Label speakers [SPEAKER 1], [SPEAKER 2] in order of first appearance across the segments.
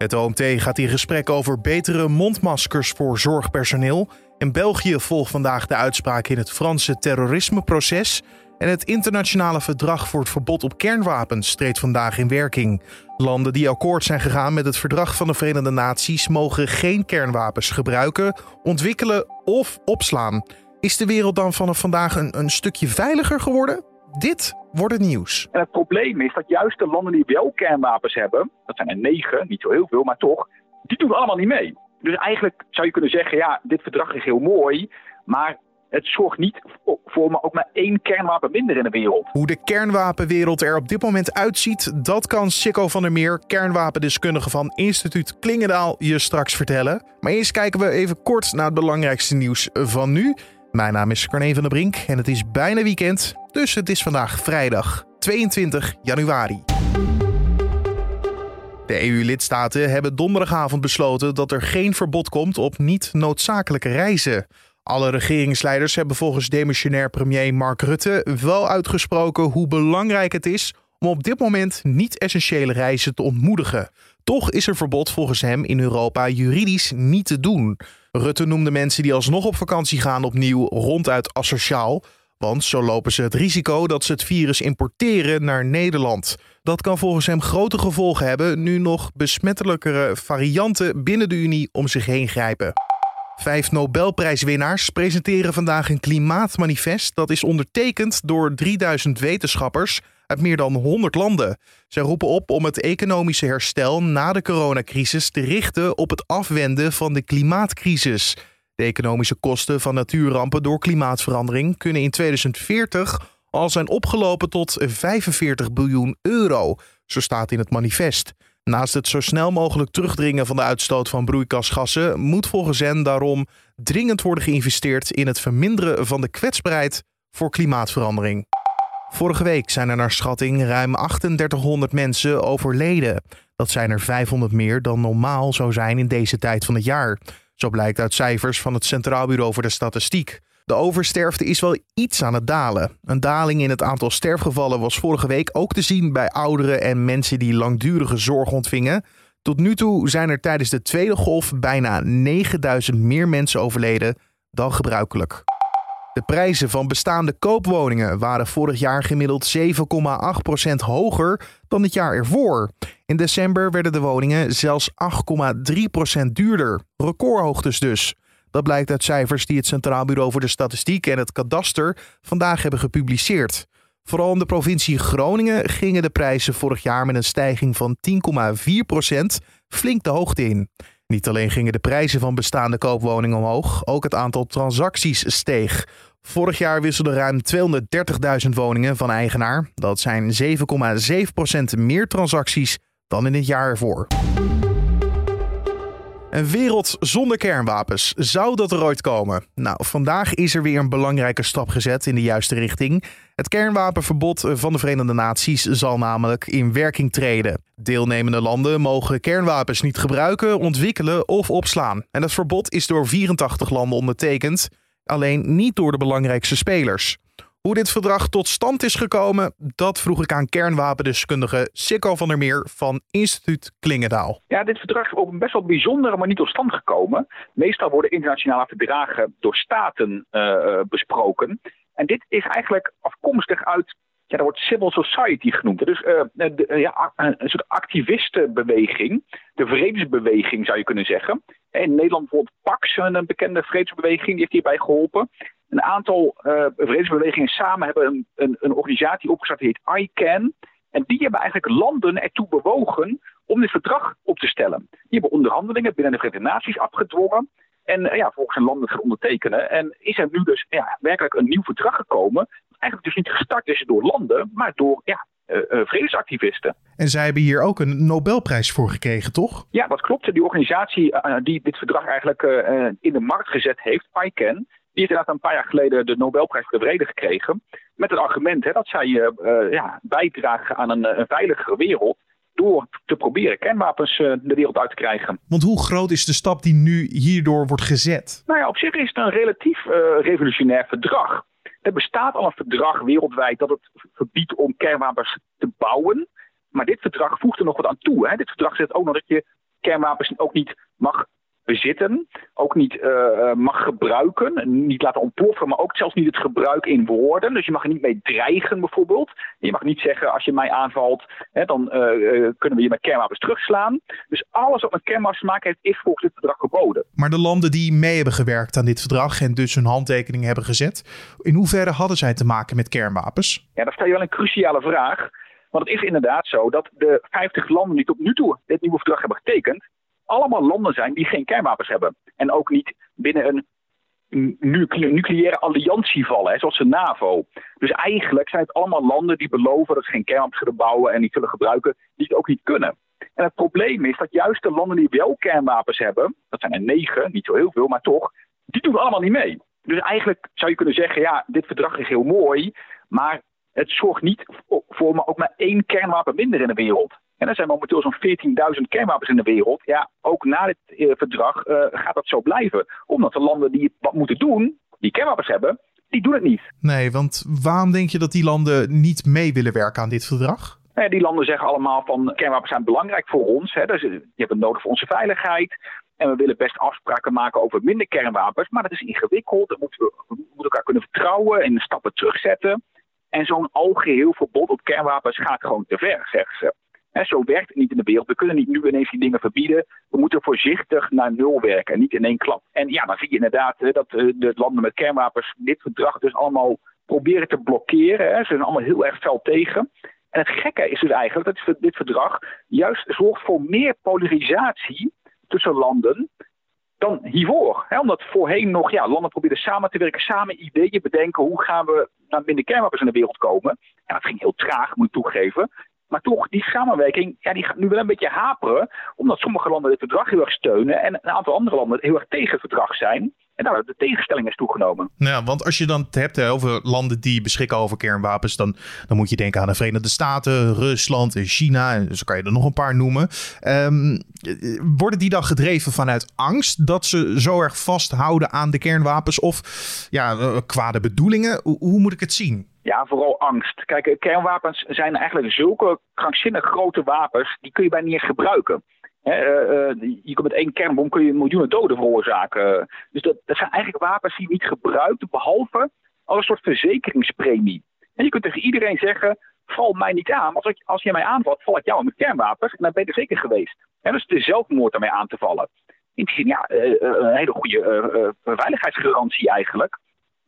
[SPEAKER 1] Het OMT gaat in gesprek over betere mondmaskers voor zorgpersoneel. In België volgt vandaag de uitspraak in het Franse terrorismeproces. En het internationale verdrag voor het verbod op kernwapens treedt vandaag in werking. Landen die akkoord zijn gegaan met het verdrag van de Verenigde Naties mogen geen kernwapens gebruiken, ontwikkelen of opslaan. Is de wereld dan vanaf vandaag een, een stukje veiliger geworden? Dit wordt het nieuws.
[SPEAKER 2] En het probleem is dat juist de landen die wel kernwapens hebben, dat zijn er negen, niet zo heel veel, maar toch, die doen allemaal niet mee. Dus eigenlijk zou je kunnen zeggen, ja, dit verdrag is heel mooi, maar het zorgt niet voor maar ook maar één kernwapen minder in de wereld.
[SPEAKER 1] Hoe de kernwapenwereld er op dit moment uitziet, dat kan Sikko van der Meer, kernwapendeskundige van Instituut Klingendaal, je straks vertellen. Maar eerst kijken we even kort naar het belangrijkste nieuws van nu. Mijn naam is Carne van der Brink en het is bijna weekend, dus het is vandaag vrijdag 22 januari. De EU-lidstaten hebben donderdagavond besloten dat er geen verbod komt op niet noodzakelijke reizen. Alle regeringsleiders hebben volgens demissionair premier Mark Rutte wel uitgesproken hoe belangrijk het is om op dit moment niet-essentiële reizen te ontmoedigen. Toch is er verbod volgens hem in Europa juridisch niet te doen. Rutte noemde mensen die alsnog op vakantie gaan opnieuw ronduit asociaal. Want zo lopen ze het risico dat ze het virus importeren naar Nederland. Dat kan volgens hem grote gevolgen hebben nu nog besmettelijkere varianten binnen de Unie om zich heen grijpen. Vijf Nobelprijswinnaars presenteren vandaag een klimaatmanifest dat is ondertekend door 3000 wetenschappers uit meer dan 100 landen. Zij roepen op om het economische herstel na de coronacrisis te richten op het afwenden van de klimaatcrisis. De economische kosten van natuurrampen door klimaatverandering kunnen in 2040 al zijn opgelopen tot 45 biljoen euro, zo staat in het manifest. Naast het zo snel mogelijk terugdringen van de uitstoot van broeikasgassen moet volgens hen daarom dringend worden geïnvesteerd in het verminderen van de kwetsbaarheid voor klimaatverandering. Vorige week zijn er naar schatting ruim 3800 mensen overleden. Dat zijn er 500 meer dan normaal zou zijn in deze tijd van het jaar. Zo blijkt uit cijfers van het Centraal Bureau voor de Statistiek. De oversterfte is wel iets aan het dalen. Een daling in het aantal sterfgevallen was vorige week ook te zien bij ouderen en mensen die langdurige zorg ontvingen. Tot nu toe zijn er tijdens de tweede golf bijna 9000 meer mensen overleden dan gebruikelijk. De prijzen van bestaande koopwoningen waren vorig jaar gemiddeld 7,8% hoger dan het jaar ervoor. In december werden de woningen zelfs 8,3% duurder. Recordhoogtes dus. Dat blijkt uit cijfers die het Centraal Bureau voor de Statistiek en het Kadaster vandaag hebben gepubliceerd. Vooral in de provincie Groningen gingen de prijzen vorig jaar met een stijging van 10,4% flink de hoogte in. Niet alleen gingen de prijzen van bestaande koopwoningen omhoog, ook het aantal transacties steeg. Vorig jaar wisselden ruim 230.000 woningen van eigenaar. Dat zijn 7,7% meer transacties dan in het jaar ervoor. Een wereld zonder kernwapens. Zou dat er ooit komen? Nou, vandaag is er weer een belangrijke stap gezet in de juiste richting. Het kernwapenverbod van de Verenigde Naties zal namelijk in werking treden. Deelnemende landen mogen kernwapens niet gebruiken, ontwikkelen of opslaan. En dat verbod is door 84 landen ondertekend, alleen niet door de belangrijkste spelers. Hoe dit verdrag tot stand is gekomen, dat vroeg ik aan kernwapendeskundige Sikko van der Meer van Instituut Klingendaal.
[SPEAKER 2] Ja, dit verdrag is op een best wel bijzondere manier tot stand gekomen. Meestal worden internationale verdragen door staten uh, besproken. En dit is eigenlijk afkomstig uit ja, dat wordt civil society genoemd. Dus de, ja, een soort activistenbeweging, de vredesbeweging zou je kunnen zeggen. In Nederland bijvoorbeeld PAX, een bekende vredesbeweging, die heeft hierbij geholpen. Een aantal uh, vredesbewegingen samen hebben een, een, een organisatie opgestart die heet ICANN. En die hebben eigenlijk landen ertoe bewogen om dit verdrag op te stellen. Die hebben onderhandelingen binnen de Verenigde Naties afgedwongen. En uh, ja, volgens zijn landen gaan ondertekenen. En is er nu dus ja, werkelijk een nieuw verdrag gekomen. Eigenlijk dus niet gestart is door landen, maar door ja, vredesactivisten.
[SPEAKER 1] En zij hebben hier ook een Nobelprijs voor gekregen, toch?
[SPEAKER 2] Ja, dat klopt. Die organisatie die dit verdrag eigenlijk in de markt gezet heeft, ICANN, die heeft inderdaad een paar jaar geleden de Nobelprijs voor de Vrede gekregen. Met het argument hè, dat zij uh, ja, bijdragen aan een, een veiligere wereld door te proberen kernwapens uh, de wereld uit te krijgen.
[SPEAKER 1] Want hoe groot is de stap die nu hierdoor wordt gezet?
[SPEAKER 2] Nou ja, op zich is het een relatief uh, revolutionair verdrag. Er bestaat al een verdrag wereldwijd dat het verbiedt om kernwapens te bouwen. Maar dit verdrag voegt er nog wat aan toe. Hè. Dit verdrag zegt ook nog dat je kernwapens ook niet mag bezitten, ook niet uh, mag gebruiken, niet laten ontploffen, maar ook zelfs niet het gebruik in woorden. Dus je mag er niet mee dreigen bijvoorbeeld. Je mag niet zeggen als je mij aanvalt, hè, dan uh, kunnen we je met kernwapens terugslaan. Dus alles wat met kernwapens te maken heeft, is volgens dit verdrag geboden.
[SPEAKER 1] Maar de landen die mee hebben gewerkt aan dit verdrag en dus hun handtekening hebben gezet, in hoeverre hadden zij te maken met kernwapens?
[SPEAKER 2] Ja, dat stel je wel een cruciale vraag. Want het is inderdaad zo dat de 50 landen die tot nu toe dit nieuwe verdrag hebben getekend, allemaal landen zijn die geen kernwapens hebben. En ook niet binnen een nucleaire alliantie vallen, hè, zoals de NAVO. Dus eigenlijk zijn het allemaal landen die beloven dat ze geen kernwapens zullen bouwen en niet zullen gebruiken, die het ook niet kunnen. En het probleem is dat juist de landen die wel kernwapens hebben, dat zijn er negen, niet zo heel veel, maar toch, die doen allemaal niet mee. Dus eigenlijk zou je kunnen zeggen, ja, dit verdrag is heel mooi, maar het zorgt niet voor maar ook maar één kernwapen minder in de wereld. En er zijn momenteel zo'n 14.000 kernwapens in de wereld. Ja, ook na dit eh, verdrag uh, gaat dat zo blijven. Omdat de landen die wat moeten doen, die kernwapens hebben, die doen het niet.
[SPEAKER 1] Nee, want waarom denk je dat die landen niet mee willen werken aan dit verdrag?
[SPEAKER 2] Nou die landen zeggen allemaal van kernwapens zijn belangrijk voor ons. Hè. Dus, die hebben nodig voor onze veiligheid. En we willen best afspraken maken over minder kernwapens. Maar dat is ingewikkeld. Dan moeten we, we moeten elkaar kunnen vertrouwen en stappen terugzetten. En zo'n algeheel verbod op kernwapens gaat gewoon te ver, zeggen ze. En zo werkt het niet in de wereld. We kunnen niet nu ineens die dingen verbieden. We moeten voorzichtig naar nul werken, niet in één klap. En ja, dan zie je inderdaad dat eh, de landen met kernwapens dit verdrag dus allemaal proberen te blokkeren. Ze zijn allemaal heel erg fel tegen. En het gekke is dus eigenlijk dat dit verdrag juist zorgt voor meer polarisatie tussen landen dan hiervoor. omdat voorheen nog ja, landen probeerden samen te werken, samen ideeën bedenken. Hoe gaan we naar minder kernwapens in de wereld komen? Ja, dat ging heel traag, moet ik toegeven. Maar toch, die samenwerking ja, die gaat nu wel een beetje haperen. Omdat sommige landen dit verdrag heel erg steunen. En een aantal andere landen heel erg tegen het verdrag zijn. En nou, de tegenstelling is toegenomen.
[SPEAKER 1] Nou, want als je dan het hebt over landen die beschikken over kernwapens, dan, dan moet je denken aan de Verenigde Staten, Rusland en China. Zo kan je er nog een paar noemen. Um, worden die dan gedreven vanuit angst dat ze zo erg vasthouden aan de kernwapens? Of ja, eh, kwade bedoelingen? Hoe, hoe moet ik het zien?
[SPEAKER 2] Ja, vooral angst. Kijk, kernwapens zijn eigenlijk zulke krankzinnig grote wapens, die kun je bijna niet gebruiken. He, uh, je kunt met één kernbom kun je miljoenen doden veroorzaken. Dus dat, zijn eigenlijk wapens die je niet gebruikt, behalve als een soort verzekeringspremie. En je kunt tegen iedereen zeggen, val mij niet aan. Als, als je mij aanvalt, val ik jou met kernwapens en dan ben je er zeker geweest. En dus de zelfmoord ermee aan te vallen. In het begin, ja, een hele goede veiligheidsgarantie eigenlijk.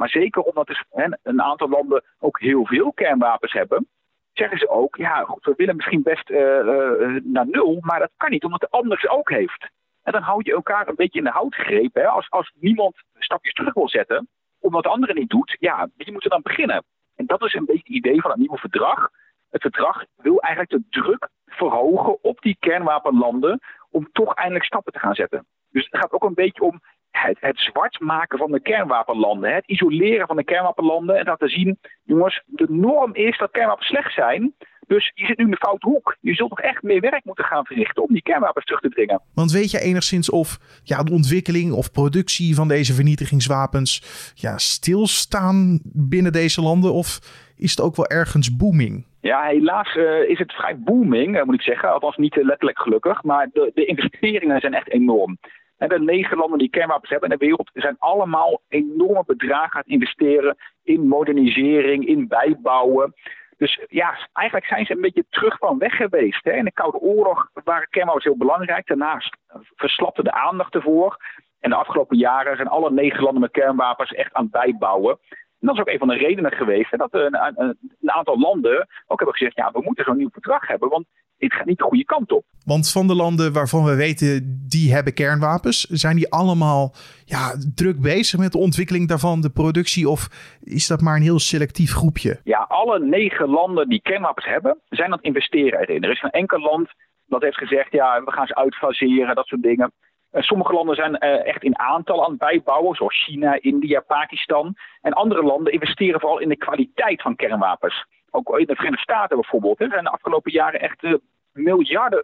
[SPEAKER 2] Maar zeker omdat er een aantal landen ook heel veel kernwapens hebben, zeggen ze ook, ja, goed, we willen misschien best uh, uh, naar nul, maar dat kan niet, omdat de ander ze ook heeft. En dan houd je elkaar een beetje in de houtgreep. Hè? Als, als niemand stapjes terug wil zetten, omdat de andere niet doet, ja, wie moet er dan beginnen? En dat is een beetje het idee van het nieuwe verdrag. Het verdrag wil eigenlijk de druk verhogen op die kernwapenlanden om toch eindelijk stappen te gaan zetten. Dus het gaat ook een beetje om het, het zwart maken van de kernwapenlanden. Het isoleren van de kernwapenlanden. En laten zien, jongens, de norm is dat kernwapens slecht zijn. Dus je zit nu in de foute hoek. Je zult toch echt meer werk moeten gaan verrichten om die kernwapens terug te dringen.
[SPEAKER 1] Want weet je enigszins of ja, de ontwikkeling of productie van deze vernietigingswapens ja, stilstaan binnen deze landen? Of is het ook wel ergens booming?
[SPEAKER 2] Ja, helaas uh, is het vrij booming, uh, moet ik zeggen. Althans niet uh, letterlijk gelukkig. Maar de, de investeringen zijn echt enorm. En de negen landen die kernwapens hebben in de wereld zijn allemaal enorme bedragen aan investeren in modernisering, in bijbouwen. Dus ja, eigenlijk zijn ze een beetje terug van weg geweest. Hè. In de Koude Oorlog waren kernwapens heel belangrijk. Daarnaast verslapte de aandacht ervoor. En de afgelopen jaren zijn alle negen landen met kernwapens echt aan het bijbouwen. En dat is ook een van de redenen geweest hè, dat een, een, een, aantal landen ook hebben gezegd: ja, we moeten zo'n nieuw verdrag hebben. Want dit gaat niet de goede kant op.
[SPEAKER 1] Want van de landen waarvan we weten die hebben kernwapens, zijn die allemaal ja, druk bezig met de ontwikkeling daarvan, de productie? Of is dat maar een heel selectief groepje?
[SPEAKER 2] Ja, alle negen landen die kernwapens hebben, zijn aan het investeren erin. Er is een enkel land dat heeft gezegd, ja, we gaan ze uitfaseren, dat soort dingen. Sommige landen zijn uh, echt in aantal aan het bijbouwen, zoals China, India, Pakistan. En andere landen investeren vooral in de kwaliteit van kernwapens ook in de Verenigde Staten bijvoorbeeld, er zijn de afgelopen jaren echt uh, miljarden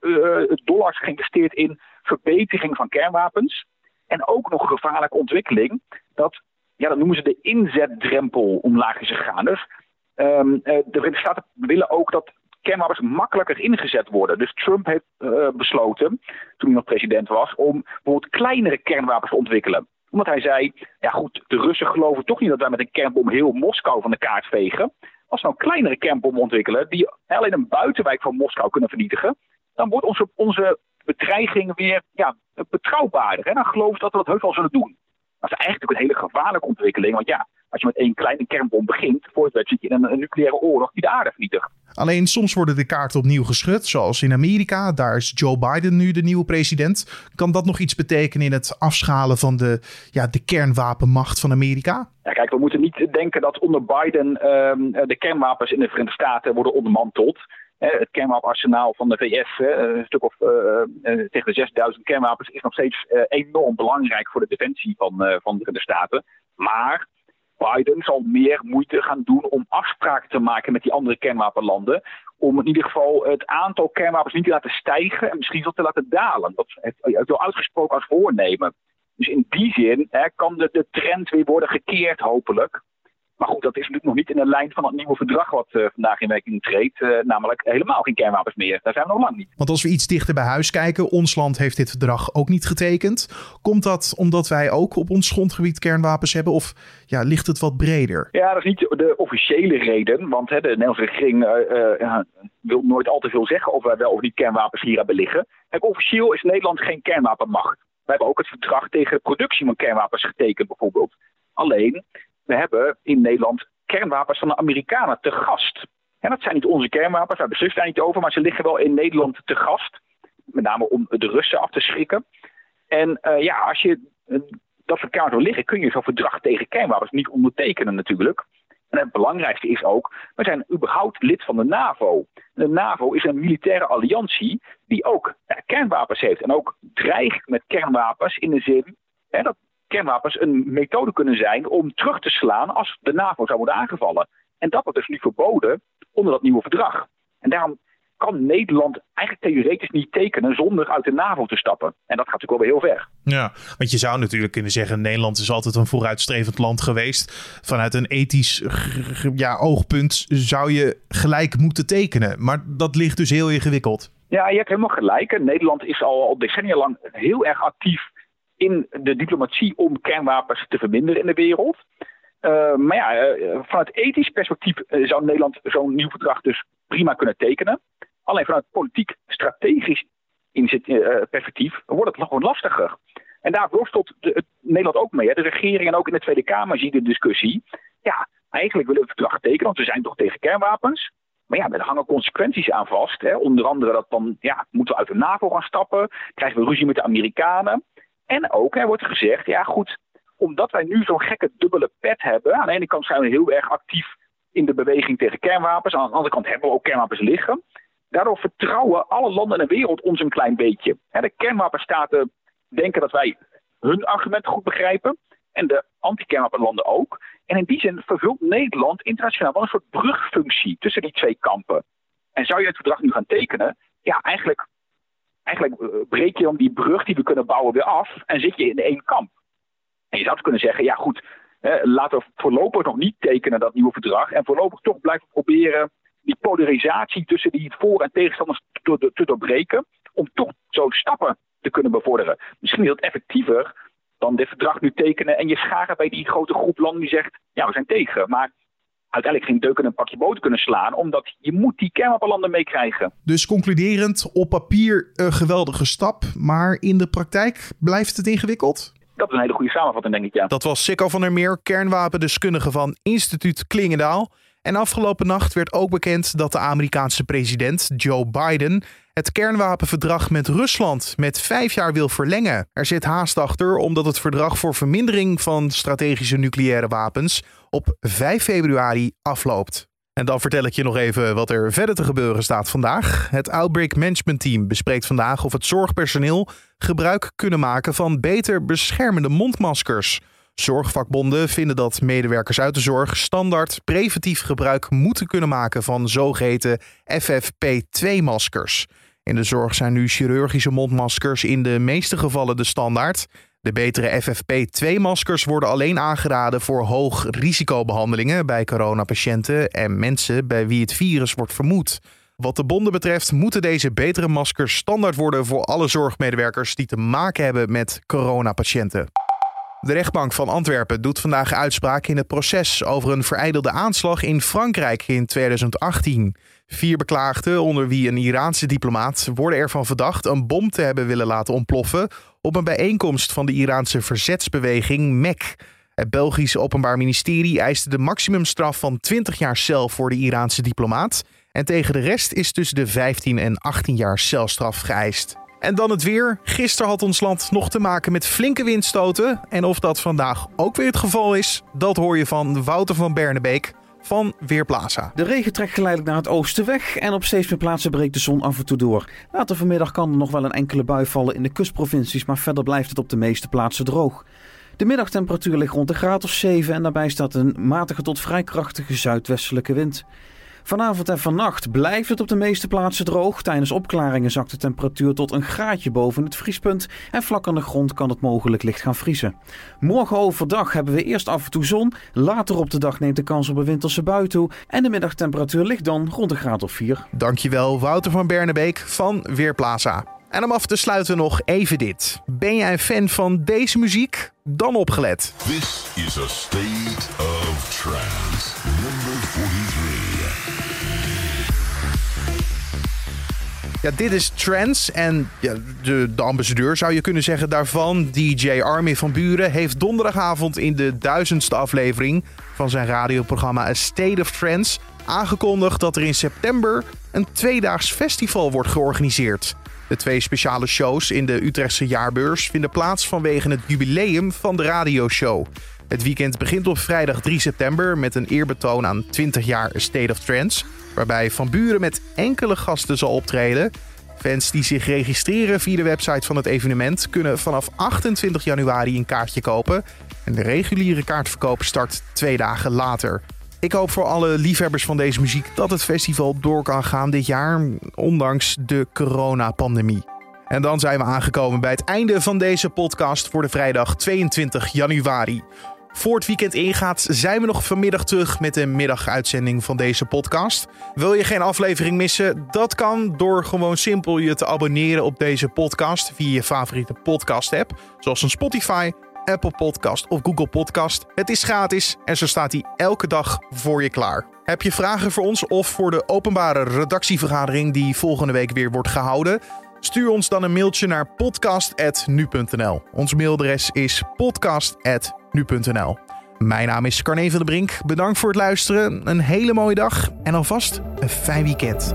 [SPEAKER 2] dollars geïnvesteerd in verbetering van kernwapens. En ook nog gevaarlijke ontwikkeling. Dat, ja, dat noemen ze de inzetdrempel omlaag is gegaan. Dus um, de Verenigde Staten willen ook dat kernwapens makkelijker ingezet worden. Dus Trump heeft uh, besloten, toen hij nog president was, om bijvoorbeeld kleinere kernwapens te ontwikkelen. Omdat hij zei, ja goed, de Russen geloven toch niet dat wij met een kernbom heel Moskou van de kaart vegen. Als we nou kleinere kernbommen ontwikkelen, die alleen een buitenwijk van Moskou kunnen vernietigen, dan wordt onze, onze bedreiging weer ja, betrouwbaarder. En dan ik dat we dat heus wel zullen doen. Dat is eigenlijk een hele gevaarlijke ontwikkeling. Want ja, als je met één kleine kernbom begint, voor het zit je in een, nucleaire oorlog die de aarde vernietigt.
[SPEAKER 1] Alleen soms worden de kaarten opnieuw geschud, zoals in Amerika. Daar is Joe Biden nu de nieuwe president. Kan dat nog iets betekenen in het afschalen van de, ja, de kernwapenmacht van Amerika?
[SPEAKER 2] Ja, kijk, we moeten niet denken dat onder Biden ehm, de kernwapens in de Verenigde Staten worden ondermanteld het kernwapenarsenaal van de VS, een stuk of uh, tegen de 6000 kernwapens, is nog steeds enorm belangrijk voor de defensie van, van de Staten. Maar Biden zal meer moeite gaan doen om afspraken te maken met die andere kernwapenlanden. Om in ieder geval het aantal kernwapens niet te laten stijgen en misschien zelfs te laten dalen. Dat heeft wel uitgesproken als voornemen. Dus in die zin kan de, de trend weer worden gekeerd, hopelijk. Maar goed, dat is natuurlijk nog niet in de lijn van het nieuwe verdrag wat uh, vandaag in werking treedt. Uh, namelijk helemaal geen kernwapens meer. Daar zijn we nog lang niet.
[SPEAKER 1] Want als we iets dichter bij huis kijken, ons land heeft dit verdrag ook niet getekend. Komt dat omdat wij ook op ons grondgebied kernwapens hebben? Of ja, ligt het wat breder?
[SPEAKER 2] Ja, dat is niet de officiële reden. Want hè, de Nederlandse regering uh, wil nooit al te veel zeggen of wij wel of niet kernwapens hier hebben liggen. Kijk, officieel is Nederland geen kernwapenmacht. We hebben ook het verdrag tegen de productie van kernwapens getekend bijvoorbeeld. Alleen, we hebben in Nederland kernwapens van de Amerikanen te gast. En dat zijn niet onze kernwapens, daar beslissen daar niet over, maar ze liggen wel in Nederland te gast. Met name om de Russen af te schrikken. En uh, ja, als je uh, dat soort wil liggen, kun je zo'n verdrag tegen kernwapens niet ondertekenen natuurlijk. En het belangrijkste is ook, we zijn überhaupt lid van de NAVO. De NAVO is een militaire alliantie die ook ja, kernwapens heeft. En ook dreigt met kernwapens in de zin dat kernwapens een methode kunnen zijn om terug te slaan als de NAVO zou worden aangevallen. En dat wordt dus nu verboden onder dat nieuwe verdrag. En daarom kan Nederland eigenlijk theoretisch niet tekenen zonder uit de NAVO te stappen. En dat gaat natuurlijk wel weer heel ver.
[SPEAKER 1] Ja, want je zou natuurlijk kunnen zeggen: Nederland is altijd een vooruitstrevend land geweest. Vanuit een ethisch ja, oogpunt zou je gelijk moeten tekenen. Maar dat ligt dus heel ingewikkeld.
[SPEAKER 2] Ja, je hebt helemaal gelijk. Nederland is al, al decennia lang heel erg actief in de diplomatie om kernwapens te verminderen in de wereld. Uh, maar ja, uh, vanuit ethisch perspectief uh, zou Nederland zo'n nieuw verdrag dus prima kunnen tekenen. Alleen vanuit politiek strategisch perspectief wordt het gewoon lastiger. En daar worstelt de, Nederland ook mee. Hè. De regering en ook in de Tweede Kamer zie je de discussie. Ja, eigenlijk willen we het verdrag tekenen, want we zijn toch tegen kernwapens. Maar ja, er hangen consequenties aan vast. Hè. Onder andere dat dan ja, moeten we uit de NAVO gaan stappen. Krijgen we ruzie met de Amerikanen. En ook, er wordt gezegd, ja goed, omdat wij nu zo'n gekke dubbele pet hebben. Aan de ene kant zijn we heel erg actief in de beweging tegen kernwapens. Aan de andere kant hebben we ook kernwapens liggen. Daardoor vertrouwen alle landen in de wereld ons een klein beetje. De kernwapenstaten denken dat wij hun argumenten goed begrijpen. En de anti-kernwapenlanden ook. En in die zin vervult Nederland internationaal wel een soort brugfunctie tussen die twee kampen. En zou je het verdrag nu gaan tekenen? Ja, eigenlijk eigenlijk eh, breek je dan die brug die we kunnen bouwen weer af en zit je in één kamp. En je zou kunnen zeggen, ja goed, laten we voorlopig nog niet tekenen dat nieuwe verdrag. En voorlopig toch blijven proberen die polarisatie tussen die voor- en tegenstanders te, te doorbreken. Om toch zo stappen te kunnen bevorderen. Misschien is dat effectiever dan dit verdrag nu tekenen en je scharen bij die grote groep landen die zegt, ja we zijn tegen. Maar uiteindelijk geen deuk in een pakje boter kunnen slaan. Omdat je moet die kernwapenlanden meekrijgen.
[SPEAKER 1] Dus concluderend, op papier een geweldige stap. Maar in de praktijk blijft het ingewikkeld?
[SPEAKER 2] Dat is een hele goede samenvatting, denk ik, ja.
[SPEAKER 1] Dat was Sikko van der Meer, kernwapendeskundige van instituut Klingendaal. En afgelopen nacht werd ook bekend dat de Amerikaanse president Joe Biden het kernwapenverdrag met Rusland met vijf jaar wil verlengen. Er zit haast achter omdat het verdrag voor vermindering van strategische nucleaire wapens op 5 februari afloopt. En dan vertel ik je nog even wat er verder te gebeuren staat vandaag. Het Outbreak Management Team bespreekt vandaag of het zorgpersoneel gebruik kunnen maken van beter beschermende mondmaskers. Zorgvakbonden vinden dat medewerkers uit de zorg standaard preventief gebruik moeten kunnen maken van zogeheten FFP2-maskers. In de zorg zijn nu chirurgische mondmaskers in de meeste gevallen de standaard. De betere FFP2-maskers worden alleen aangeraden voor hoog risicobehandelingen bij coronapatiënten en mensen bij wie het virus wordt vermoed. Wat de bonden betreft moeten deze betere maskers standaard worden voor alle zorgmedewerkers die te maken hebben met coronapatiënten. De rechtbank van Antwerpen doet vandaag uitspraak in het proces over een vereidelde aanslag in Frankrijk in 2018. Vier beklaagden, onder wie een Iraanse diplomaat, worden ervan verdacht een bom te hebben willen laten ontploffen op een bijeenkomst van de Iraanse verzetsbeweging MEK. Het Belgische Openbaar Ministerie eiste de maximumstraf van 20 jaar cel voor de Iraanse diplomaat. En tegen de rest is tussen de 15 en 18 jaar celstraf geëist. En dan het weer. Gisteren had ons land nog te maken met flinke windstoten. En of dat vandaag ook weer het geval is, dat hoor je van Wouter van Bernebeek van Weerplaza.
[SPEAKER 3] De regen trekt geleidelijk naar het oosten weg en op steeds meer plaatsen breekt de zon af en toe door. Later vanmiddag kan er nog wel een enkele bui vallen in de kustprovincies, maar verder blijft het op de meeste plaatsen droog. De middagtemperatuur ligt rond de graad of 7 en daarbij staat een matige tot vrij krachtige zuidwestelijke wind. Vanavond en vannacht blijft het op de meeste plaatsen droog. Tijdens opklaringen zakt de temperatuur tot een graadje boven het vriespunt. En vlak aan de grond kan het mogelijk licht gaan vriezen. Morgen overdag hebben we eerst af en toe zon. Later op de dag neemt de kans op een winterse bui toe. En de middagtemperatuur ligt dan rond een graad of 4.
[SPEAKER 1] Dankjewel Wouter van Bernebeek van Weerplaza. En om af te sluiten nog even dit. Ben jij een fan van deze muziek? Dan opgelet.
[SPEAKER 4] This is a state of trance.
[SPEAKER 1] Ja, dit is Trance en ja, de, de ambassadeur zou je kunnen zeggen daarvan. DJ Armin van Buren heeft donderdagavond in de duizendste aflevering van zijn radioprogramma A State of Trance aangekondigd dat er in september een tweedaags festival wordt georganiseerd. De twee speciale shows in de Utrechtse jaarbeurs vinden plaats vanwege het jubileum van de radioshow. Het weekend begint op vrijdag 3 september met een eerbetoon aan 20 jaar A State of Trance, waarbij Van Buren met enkele gasten zal optreden. Fans die zich registreren via de website van het evenement kunnen vanaf 28 januari een kaartje kopen. En de reguliere kaartverkoop start twee dagen later. Ik hoop voor alle liefhebbers van deze muziek dat het festival door kan gaan dit jaar, ondanks de coronapandemie. En dan zijn we aangekomen bij het einde van deze podcast voor de vrijdag 22 januari. Voor het weekend ingaat, zijn we nog vanmiddag terug met een middaguitzending van deze podcast. Wil je geen aflevering missen? Dat kan door gewoon simpel je te abonneren op deze podcast via je favoriete podcast-app, zoals een Spotify, Apple Podcast of Google Podcast. Het is gratis en zo staat hij elke dag voor je klaar. Heb je vragen voor ons of voor de openbare redactievergadering die volgende week weer wordt gehouden? Stuur ons dan een mailtje naar podcast.nu.nl. Ons mailadres is podcast.nu.nl. Mijn naam is Carne van der Brink. Bedankt voor het luisteren. Een hele mooie dag en alvast een fijn weekend.